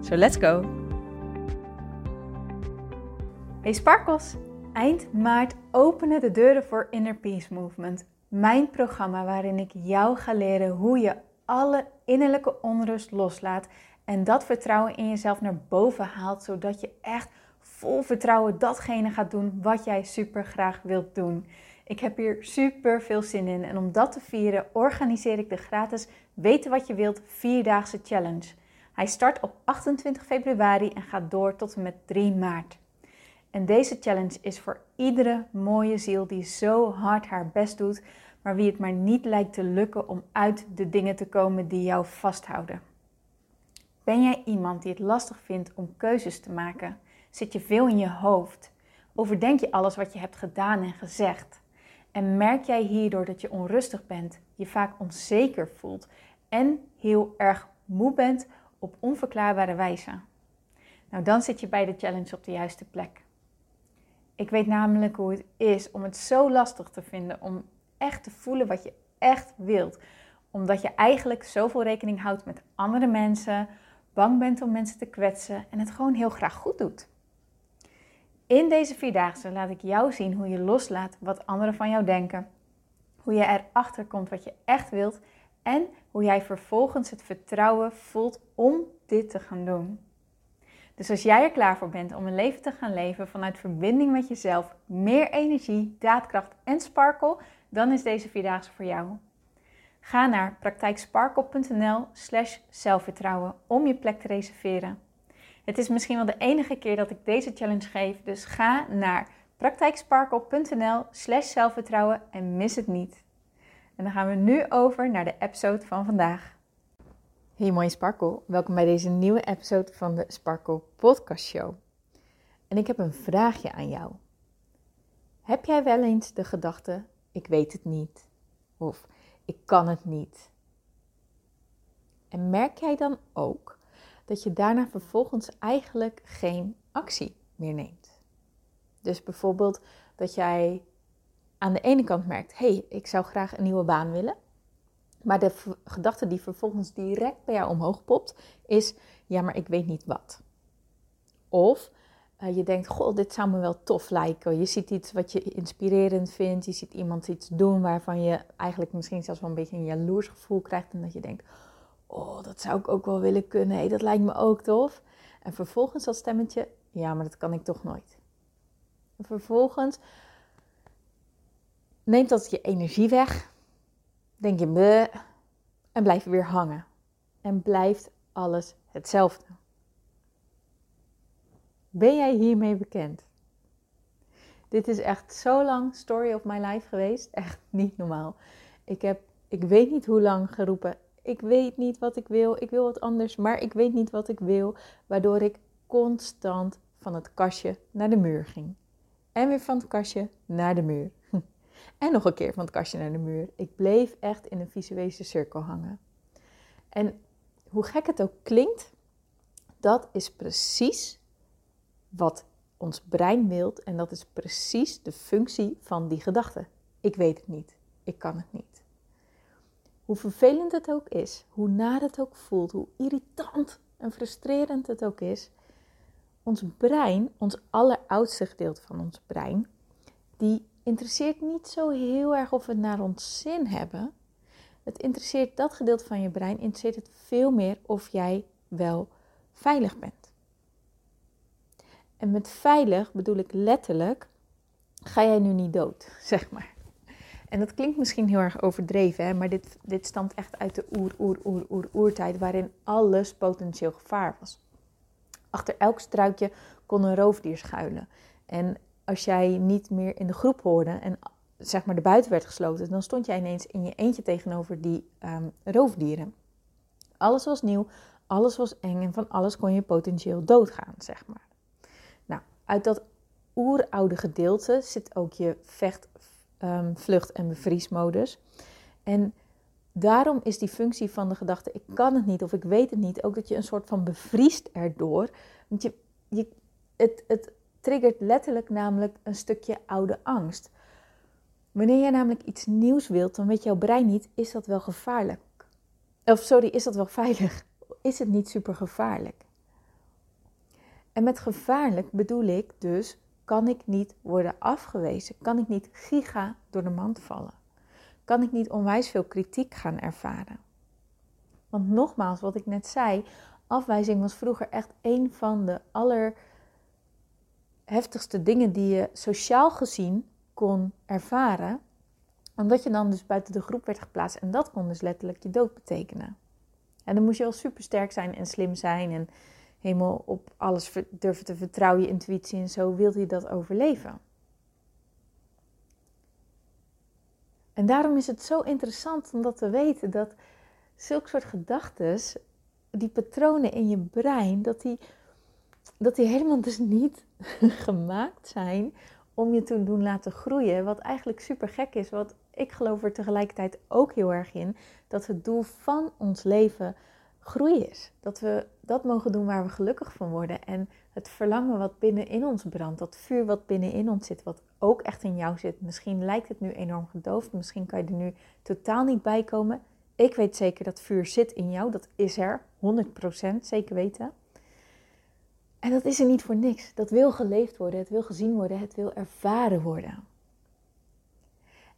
So let's go! Hey Sparkles! Eind maart openen de deuren voor Inner Peace Movement. Mijn programma waarin ik jou ga leren hoe je alle innerlijke onrust loslaat en dat vertrouwen in jezelf naar boven haalt, zodat je echt vol vertrouwen datgene gaat doen wat jij super graag wilt doen. Ik heb hier super veel zin in en om dat te vieren organiseer ik de gratis Weten wat je wilt vierdaagse challenge. Hij start op 28 februari en gaat door tot en met 3 maart. En deze challenge is voor iedere mooie ziel die zo hard haar best doet, maar wie het maar niet lijkt te lukken om uit de dingen te komen die jou vasthouden. Ben jij iemand die het lastig vindt om keuzes te maken? Zit je veel in je hoofd? Overdenk je alles wat je hebt gedaan en gezegd? En merk jij hierdoor dat je onrustig bent, je vaak onzeker voelt en heel erg moe bent op onverklaarbare wijze? Nou, dan zit je bij de challenge op de juiste plek. Ik weet namelijk hoe het is om het zo lastig te vinden om echt te voelen wat je echt wilt. Omdat je eigenlijk zoveel rekening houdt met andere mensen, bang bent om mensen te kwetsen en het gewoon heel graag goed doet. In deze vierdaagse laat ik jou zien hoe je loslaat wat anderen van jou denken, hoe je erachter komt wat je echt wilt en hoe jij vervolgens het vertrouwen voelt om dit te gaan doen. Dus als jij er klaar voor bent om een leven te gaan leven vanuit verbinding met jezelf, meer energie, daadkracht en sparkle, dan is deze vierdaagse voor jou. Ga naar praktijksparkle.nl slash zelfvertrouwen om je plek te reserveren. Het is misschien wel de enige keer dat ik deze challenge geef, dus ga naar praktijksparkle.nl slash zelfvertrouwen en mis het niet. En dan gaan we nu over naar de episode van vandaag. Hey mooie Sparkle, welkom bij deze nieuwe episode van de Sparkle Podcast Show. En ik heb een vraagje aan jou. Heb jij wel eens de gedachte, ik weet het niet, of ik kan het niet? En merk jij dan ook dat je daarna vervolgens eigenlijk geen actie meer neemt? Dus bijvoorbeeld dat jij aan de ene kant merkt, hey, ik zou graag een nieuwe baan willen. Maar de gedachte die vervolgens direct bij jou omhoog popt, is: ja, maar ik weet niet wat. Of uh, je denkt: goh, dit zou me wel tof lijken. Je ziet iets wat je inspirerend vindt. Je ziet iemand iets doen waarvan je eigenlijk misschien zelfs wel een beetje een jaloers gevoel krijgt. En dat je denkt: oh, dat zou ik ook wel willen kunnen. Hey, dat lijkt me ook tof. En vervolgens dat stemmetje: ja, maar dat kan ik toch nooit. En vervolgens neemt dat je energie weg denk je bleh, en blijf weer hangen. En blijft alles hetzelfde. Ben jij hiermee bekend? Dit is echt zo lang story of my life geweest. Echt niet normaal. Ik heb, ik weet niet hoe lang geroepen. Ik weet niet wat ik wil. Ik wil wat anders, maar ik weet niet wat ik wil. Waardoor ik constant van het kastje naar de muur ging. En weer van het kastje naar de muur. En nog een keer van het kastje naar de muur. Ik bleef echt in een visuele cirkel hangen. En hoe gek het ook klinkt, dat is precies wat ons brein wilt. En dat is precies de functie van die gedachte. Ik weet het niet. Ik kan het niet. Hoe vervelend het ook is, hoe naar het ook voelt, hoe irritant en frustrerend het ook is. Ons brein, ons alleroudste gedeelte van ons brein, die interesseert niet zo heel erg of we het naar ons zin hebben. Het interesseert dat gedeelte van je brein, interesseert het veel meer of jij wel veilig bent. En met veilig bedoel ik letterlijk, ga jij nu niet dood, zeg maar. En dat klinkt misschien heel erg overdreven, hè? maar dit, dit stamt echt uit de oer, oer, oer, oer, oertijd, waarin alles potentieel gevaar was. Achter elk struikje kon een roofdier schuilen. En als jij niet meer in de groep hoorde en zeg maar de buiten werd gesloten, dan stond jij ineens in je eentje tegenover die um, roofdieren. Alles was nieuw, alles was eng en van alles kon je potentieel doodgaan, zeg maar. Nou, uit dat oeroude gedeelte zit ook je vecht, um, vlucht en bevriesmodus. En daarom is die functie van de gedachte ik kan het niet of ik weet het niet ook dat je een soort van bevriest erdoor. Want je, je, het, het triggert letterlijk namelijk een stukje oude angst. Wanneer jij namelijk iets nieuws wilt, dan weet jouw brein niet, is dat wel gevaarlijk? Of sorry, is dat wel veilig? Is het niet super gevaarlijk? En met gevaarlijk bedoel ik dus, kan ik niet worden afgewezen? Kan ik niet giga door de mand vallen? Kan ik niet onwijs veel kritiek gaan ervaren? Want nogmaals, wat ik net zei, afwijzing was vroeger echt een van de allerheftigste dingen die je sociaal gezien kon ervaren. Omdat je dan dus buiten de groep werd geplaatst. En dat kon dus letterlijk je dood betekenen. En dan moest je wel super sterk zijn en slim zijn. En helemaal op alles durven te vertrouwen, je intuïtie en zo. Wilde je dat overleven. En daarom is het zo interessant om dat te weten dat zulke soort gedachten, die patronen in je brein, dat die, dat die helemaal dus niet gemaakt zijn om je te doen laten groeien. Wat eigenlijk super gek is. Wat ik geloof er tegelijkertijd ook heel erg in. Dat het doel van ons leven groei is. Dat we dat mogen doen waar we gelukkig van worden. En het verlangen wat binnenin ons brandt. Dat vuur wat binnenin ons zit. Wat ook echt in jou zit. Misschien lijkt het nu enorm gedoofd. Misschien kan je er nu totaal niet bij komen. Ik weet zeker dat vuur zit in jou. Dat is er. 100% zeker weten. En dat is er niet voor niks. Dat wil geleefd worden, het wil gezien worden, het wil ervaren worden.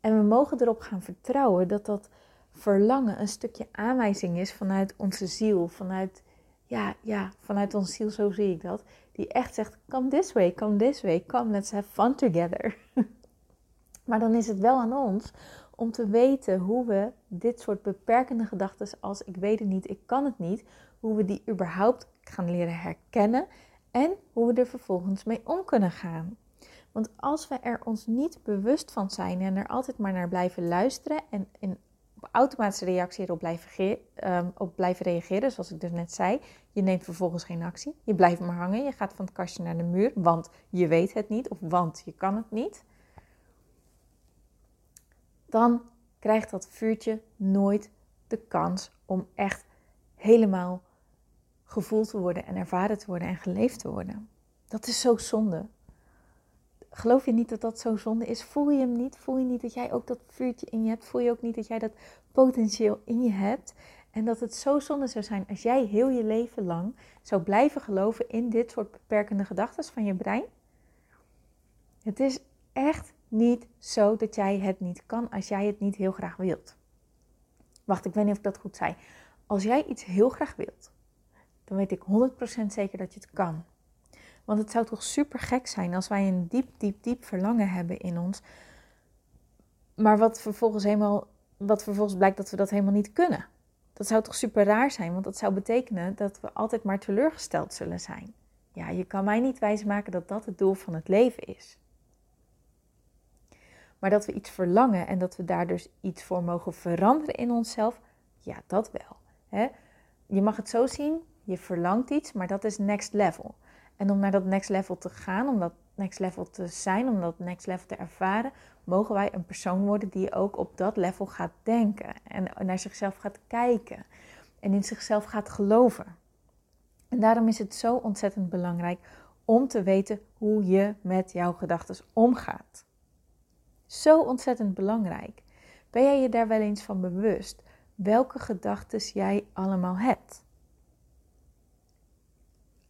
En we mogen erop gaan vertrouwen dat dat verlangen een stukje aanwijzing is vanuit onze ziel, vanuit, ja, ja, vanuit onze ziel, zo zie ik dat. Die echt zegt, come this way, come this way, come, let's have fun together. maar dan is het wel aan ons om te weten hoe we dit soort beperkende gedachten als ik weet het niet, ik kan het niet, hoe we die überhaupt gaan leren herkennen en hoe we er vervolgens mee om kunnen gaan. Want als we er ons niet bewust van zijn en er altijd maar naar blijven luisteren en in automatische reactie erop blijven, um, op blijven reageren, zoals ik dus net zei, je neemt vervolgens geen actie, je blijft maar hangen, je gaat van het kastje naar de muur, want je weet het niet of want je kan het niet, dan krijgt dat vuurtje nooit de kans om echt helemaal gevoeld te worden en ervaren te worden en geleefd te worden. Dat is zo zonde. Geloof je niet dat dat zo zonde is? Voel je hem niet? Voel je niet dat jij ook dat vuurtje in je hebt? Voel je ook niet dat jij dat potentieel in je hebt? En dat het zo zonde zou zijn als jij heel je leven lang zou blijven geloven in dit soort beperkende gedachten van je brein? Het is echt niet zo dat jij het niet kan als jij het niet heel graag wilt. Wacht, ik weet niet of ik dat goed zei. Als jij iets heel graag wilt, dan weet ik 100% zeker dat je het kan. Want het zou toch super gek zijn als wij een diep, diep, diep verlangen hebben in ons. Maar wat vervolgens, helemaal, wat vervolgens blijkt dat we dat helemaal niet kunnen. Dat zou toch super raar zijn, want dat zou betekenen dat we altijd maar teleurgesteld zullen zijn. Ja, je kan mij niet wijsmaken dat dat het doel van het leven is. Maar dat we iets verlangen en dat we daar dus iets voor mogen veranderen in onszelf, ja, dat wel. Hè? Je mag het zo zien, je verlangt iets, maar dat is next level. En om naar dat next level te gaan, om dat next level te zijn, om dat next level te ervaren, mogen wij een persoon worden die ook op dat level gaat denken en naar zichzelf gaat kijken en in zichzelf gaat geloven. En daarom is het zo ontzettend belangrijk om te weten hoe je met jouw gedachten omgaat. Zo ontzettend belangrijk. Ben jij je daar wel eens van bewust welke gedachten jij allemaal hebt?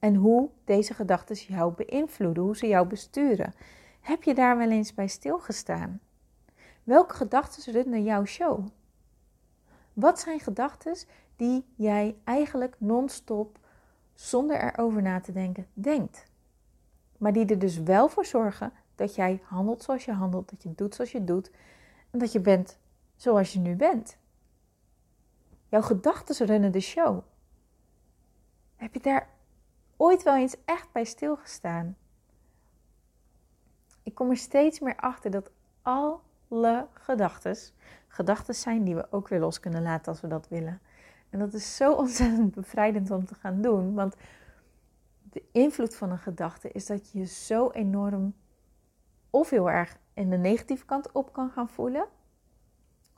En hoe deze gedachten jou beïnvloeden, hoe ze jou besturen. Heb je daar wel eens bij stilgestaan? Welke gedachten runnen jouw show? Wat zijn gedachten die jij eigenlijk non-stop, zonder erover na te denken, denkt? Maar die er dus wel voor zorgen dat jij handelt zoals je handelt, dat je doet zoals je doet en dat je bent zoals je nu bent. Jouw gedachten runnen de show. Heb je daar ooit wel eens echt bij stilgestaan. Ik kom er steeds meer achter dat alle gedachten gedachten zijn die we ook weer los kunnen laten als we dat willen. En dat is zo ontzettend bevrijdend om te gaan doen. Want de invloed van een gedachte is dat je je zo enorm of heel erg in de negatieve kant op kan gaan voelen.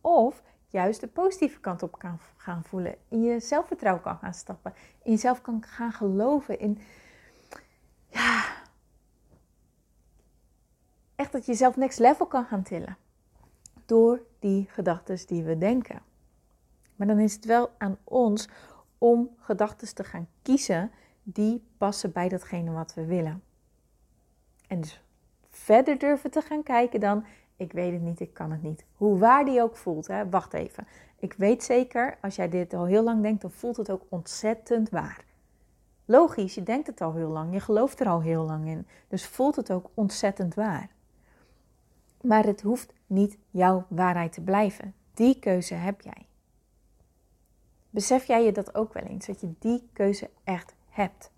Of juist de positieve kant op kan gaan voelen. In je zelfvertrouwen kan gaan stappen. In jezelf kan gaan geloven. In, ja, echt dat je jezelf next level kan gaan tillen. Door die gedachten die we denken. Maar dan is het wel aan ons om gedachten te gaan kiezen die passen bij datgene wat we willen. En dus verder durven te gaan kijken dan, ik weet het niet, ik kan het niet. Hoe waar die ook voelt, hè? wacht even. Ik weet zeker, als jij dit al heel lang denkt, dan voelt het ook ontzettend waar. Logisch, je denkt het al heel lang, je gelooft er al heel lang in. Dus voelt het ook ontzettend waar. Maar het hoeft niet jouw waarheid te blijven. Die keuze heb jij. Besef jij je dat ook wel eens, dat je die keuze echt hebt?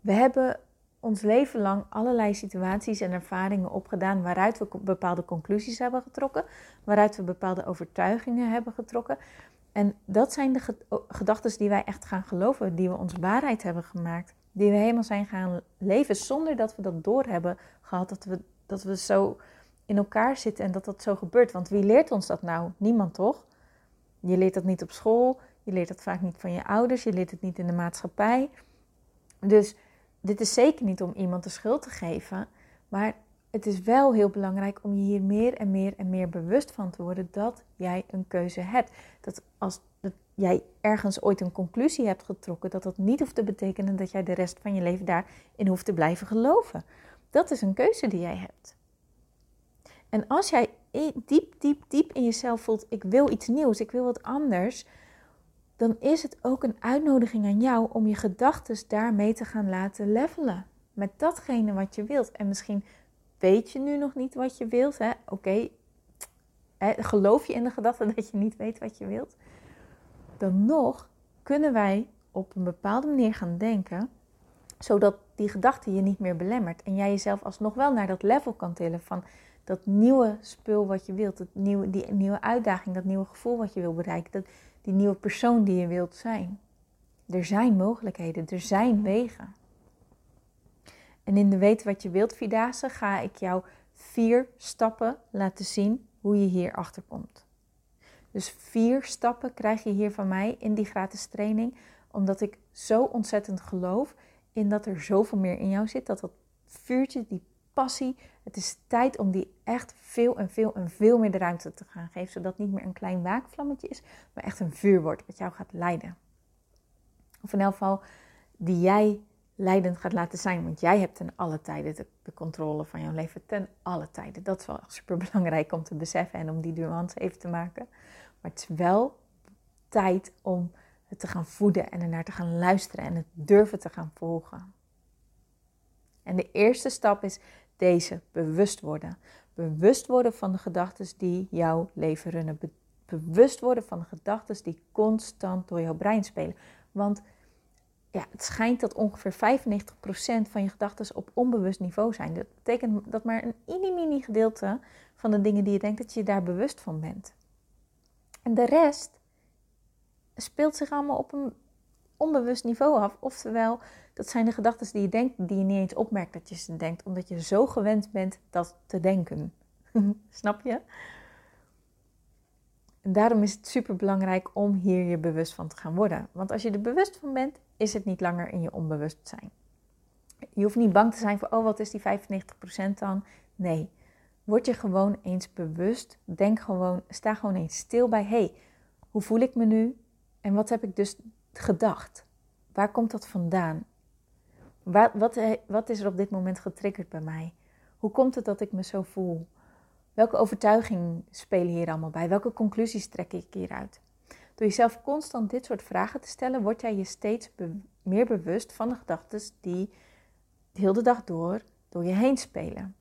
We hebben ons leven lang allerlei situaties en ervaringen opgedaan waaruit we bepaalde conclusies hebben getrokken, waaruit we bepaalde overtuigingen hebben getrokken. En dat zijn de gedachten die wij echt gaan geloven, die we ons waarheid hebben gemaakt, die we helemaal zijn gaan leven zonder dat we dat door hebben gehad, dat we, dat we zo in elkaar zitten en dat dat zo gebeurt. Want wie leert ons dat nou? Niemand toch? Je leert dat niet op school, je leert dat vaak niet van je ouders, je leert het niet in de maatschappij. Dus dit is zeker niet om iemand de schuld te geven, maar het is wel heel belangrijk om je hier meer en meer en meer bewust van te worden dat jij een keuze hebt. Dat als jij ergens ooit een conclusie hebt getrokken, dat dat niet hoeft te betekenen dat jij de rest van je leven daarin hoeft te blijven geloven. Dat is een keuze die jij hebt. En als jij diep, diep, diep in jezelf voelt: ik wil iets nieuws, ik wil wat anders, dan is het ook een uitnodiging aan jou om je gedachten daarmee te gaan laten levelen. Met datgene wat je wilt. En misschien weet je nu nog niet wat je wilt. Oké, geloof je in de gedachte dat je niet weet wat je wilt? Dan nog kunnen wij op een bepaalde manier gaan denken, zodat die gedachte je niet meer belemmert. En jij jezelf alsnog wel naar dat level kan tillen van dat nieuwe spul wat je wilt, nieuwe, die nieuwe uitdaging, dat nieuwe gevoel wat je wil bereiken. Dat, die nieuwe persoon die je wilt zijn. Er zijn mogelijkheden, er zijn wegen. En in de Weet wat je wilt Vierdaagse ga ik jou vier stappen laten zien hoe je hier achter komt. Dus vier stappen krijg je hier van mij in die gratis training, omdat ik zo ontzettend geloof in dat er zoveel meer in jou zit, dat dat vuurtje, die passie. Het is tijd om die echt veel en veel en veel meer de ruimte te gaan geven. Zodat het niet meer een klein waakvlammetje is, maar echt een vuur wordt wat jou gaat leiden. Of in elk geval die jij leidend gaat laten zijn. Want jij hebt ten alle tijden de, controle van jouw leven. Ten alle tijden. Dat is wel super belangrijk om te beseffen en om die nuance even te maken. Maar het is wel tijd om het te gaan voeden en ernaar te gaan luisteren en het durven te gaan volgen. En de eerste stap is deze bewust worden. Bewust worden van de gedachten die jouw leven runnen. bewust worden van de gedachten die constant door jouw brein spelen. Want ja, het schijnt dat ongeveer 95% van je gedachten op onbewust niveau zijn. Dat betekent dat maar een mini-mini gedeelte van de dingen die je denkt, dat je daar bewust van bent. En de rest speelt zich allemaal op een onbewust niveau af. Oftewel, dat zijn de gedachten die je denkt, die je niet eens opmerkt dat je ze denkt, omdat je zo gewend bent dat te denken. Snap je? En daarom is het super belangrijk om hier je bewust van te gaan worden. Want als je er bewust van bent, is het niet langer in je onbewustzijn. Je hoeft niet bang te zijn voor, oh wat is die 95% dan? Nee, word je gewoon eens bewust. Denk gewoon, sta gewoon eens stil bij, hey, hoe voel ik me nu? En wat heb ik dus gedacht? Waar komt dat vandaan? Wat, wat, eh, wat is er op dit moment getriggerd bij mij? Hoe komt het dat ik me zo voel? Welke overtuigingen spelen hier allemaal bij? Welke conclusies trek ik hieruit? Door jezelf constant dit soort vragen te stellen, word jij je steeds meer bewust van de gedachten die de hele dag door door je heen spelen.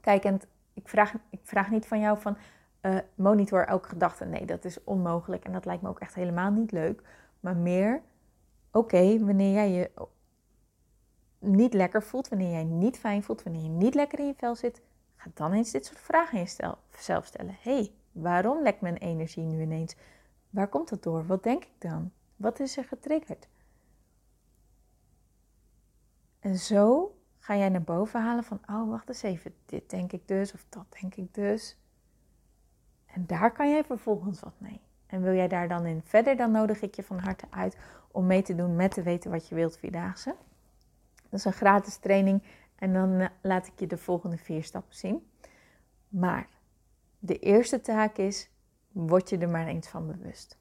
Kijk, en ik vraag, ik vraag niet van jou van uh, monitor elke gedachte. Nee, dat is onmogelijk en dat lijkt me ook echt helemaal niet leuk. Maar meer, oké, wanneer jij je niet lekker voelt, wanneer jij niet fijn voelt, wanneer je niet lekker in je vel zit, ga dan eens dit soort vragen aan jezelf stellen. hey, Waarom lekt mijn energie nu ineens? Waar komt dat door? Wat denk ik dan? Wat is er getriggerd? En zo ga jij naar boven halen van, oh wacht eens even, dit denk ik dus of dat denk ik dus. En daar kan jij vervolgens wat mee. En wil jij daar dan in verder, dan nodig ik je van harte uit om mee te doen met te weten wat je wilt vierdaagse. Dat is een gratis training en dan eh, laat ik je de volgende vier stappen zien. Maar de eerste taak is, word je er maar eens van bewust.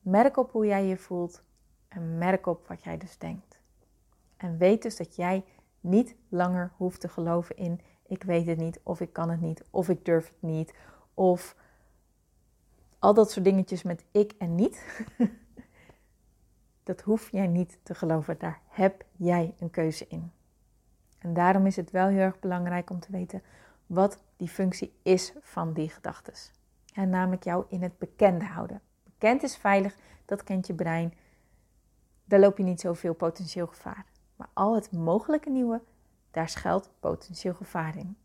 Merk op hoe jij je voelt en merk op wat jij dus denkt. En weet dus dat jij niet langer hoeft te geloven in ik weet het niet, of ik kan het niet, of ik durf het niet, of al dat soort dingetjes met ik en niet. dat hoef jij niet te geloven. Daar heb jij een keuze in. En daarom is het wel heel erg belangrijk om te weten wat die functie is van die gedachten. En namelijk jou in het bekende houden. Bekend is veilig, dat kent je brein. Daar loop je niet zoveel potentieel gevaar. Maar al het mogelijke nieuwe, daar schuilt potentieel gevaar in.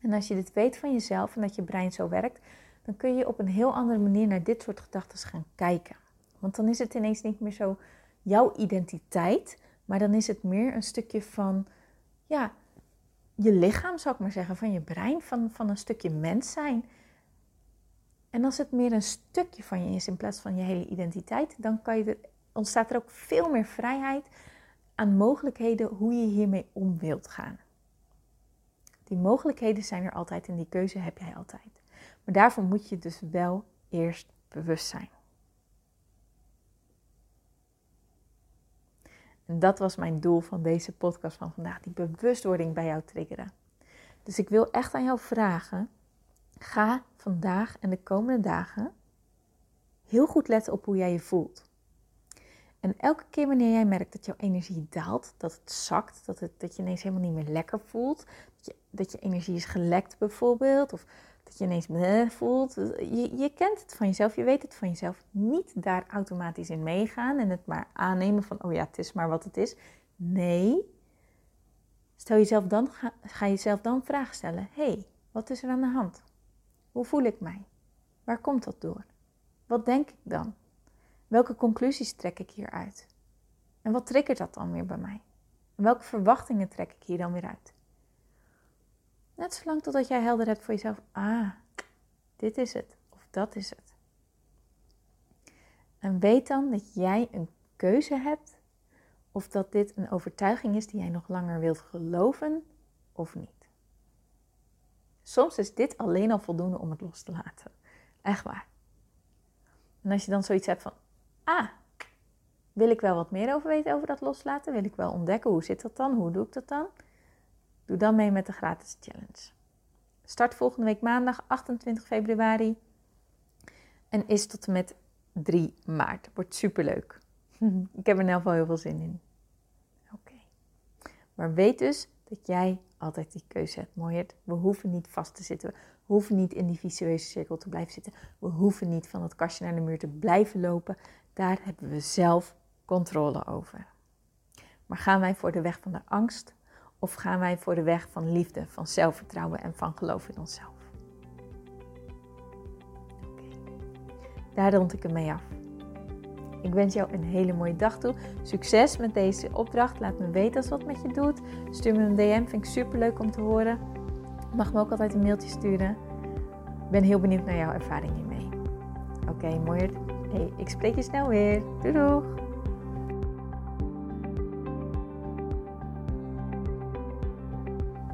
En als je dit weet van jezelf en dat je brein zo werkt, dan kun je op een heel andere manier naar dit soort gedachten gaan kijken. Want dan is het ineens niet meer zo jouw identiteit, maar dan is het meer een stukje van, ja, je lichaam zou ik maar zeggen, van je brein, van, van een stukje mens zijn. En als het meer een stukje van je is in plaats van je hele identiteit, dan kan je ontstaat er ook veel meer vrijheid aan mogelijkheden hoe je hiermee om wilt gaan. Die mogelijkheden zijn er altijd en die keuze heb jij altijd. Maar daarvoor moet je dus wel eerst bewust zijn. En dat was mijn doel van deze podcast van vandaag, die bewustwording bij jou triggeren. Dus ik wil echt aan jou vragen, ga vandaag en de komende dagen heel goed letten op hoe jij je voelt. En elke keer wanneer jij merkt dat jouw energie daalt, dat het zakt, dat, het, dat je ineens helemaal niet meer lekker voelt, dat je, dat je energie is gelekt bijvoorbeeld, of dat je ineens bleh voelt. Je, je kent het van jezelf, je weet het van jezelf. Niet daar automatisch in meegaan en het maar aannemen van, oh ja, het is maar wat het is. Nee, stel jezelf dan, ga, jezelf dan vragen stellen. Hey, wat is er aan de hand? Hoe voel ik mij? Waar komt dat door? Wat denk ik dan? Welke conclusies trek ik hieruit? En wat triggert dat dan weer bij mij? En welke verwachtingen trek ik hier dan weer uit? Net zolang totdat jij helder hebt voor jezelf. Ah, dit is het. Of dat is het. En weet dan dat jij een keuze hebt. Of dat dit een overtuiging is die jij nog langer wilt geloven of niet. Soms is dit alleen al voldoende om het los te laten. Echt waar. En als je dan zoiets hebt van, ah, wil ik wel wat meer over weten over dat loslaten? Wil ik wel ontdekken hoe zit dat dan? Hoe doe ik dat dan? Doe dan mee met de gratis challenge. Start volgende week maandag 28 februari en is tot en met 3 maart. Wordt superleuk. ik heb er in ieder geval heel veel zin in. Oké. Maar weet dus dat jij altijd die keuze hebt, Mooiert. We hoeven niet vast te zitten. We hoeven niet in die visueuze cirkel te blijven zitten. We hoeven niet van het kastje naar de muur te blijven lopen. Daar hebben we zelf controle over. Maar gaan wij voor de weg van de angst of gaan wij voor de weg van liefde, van zelfvertrouwen en van geloof in onszelf? Daar rond ik hem mee af. Ik wens jou een hele mooie dag toe. Succes met deze opdracht. Laat me weten als wat met je doet. Stuur me een DM, vind ik super leuk om te horen. Mag me ook altijd een mailtje sturen. Ik ben heel benieuwd naar jouw ervaring hiermee. Oké, okay, mooi. Hey, ik spreek je snel weer. Doei doeg!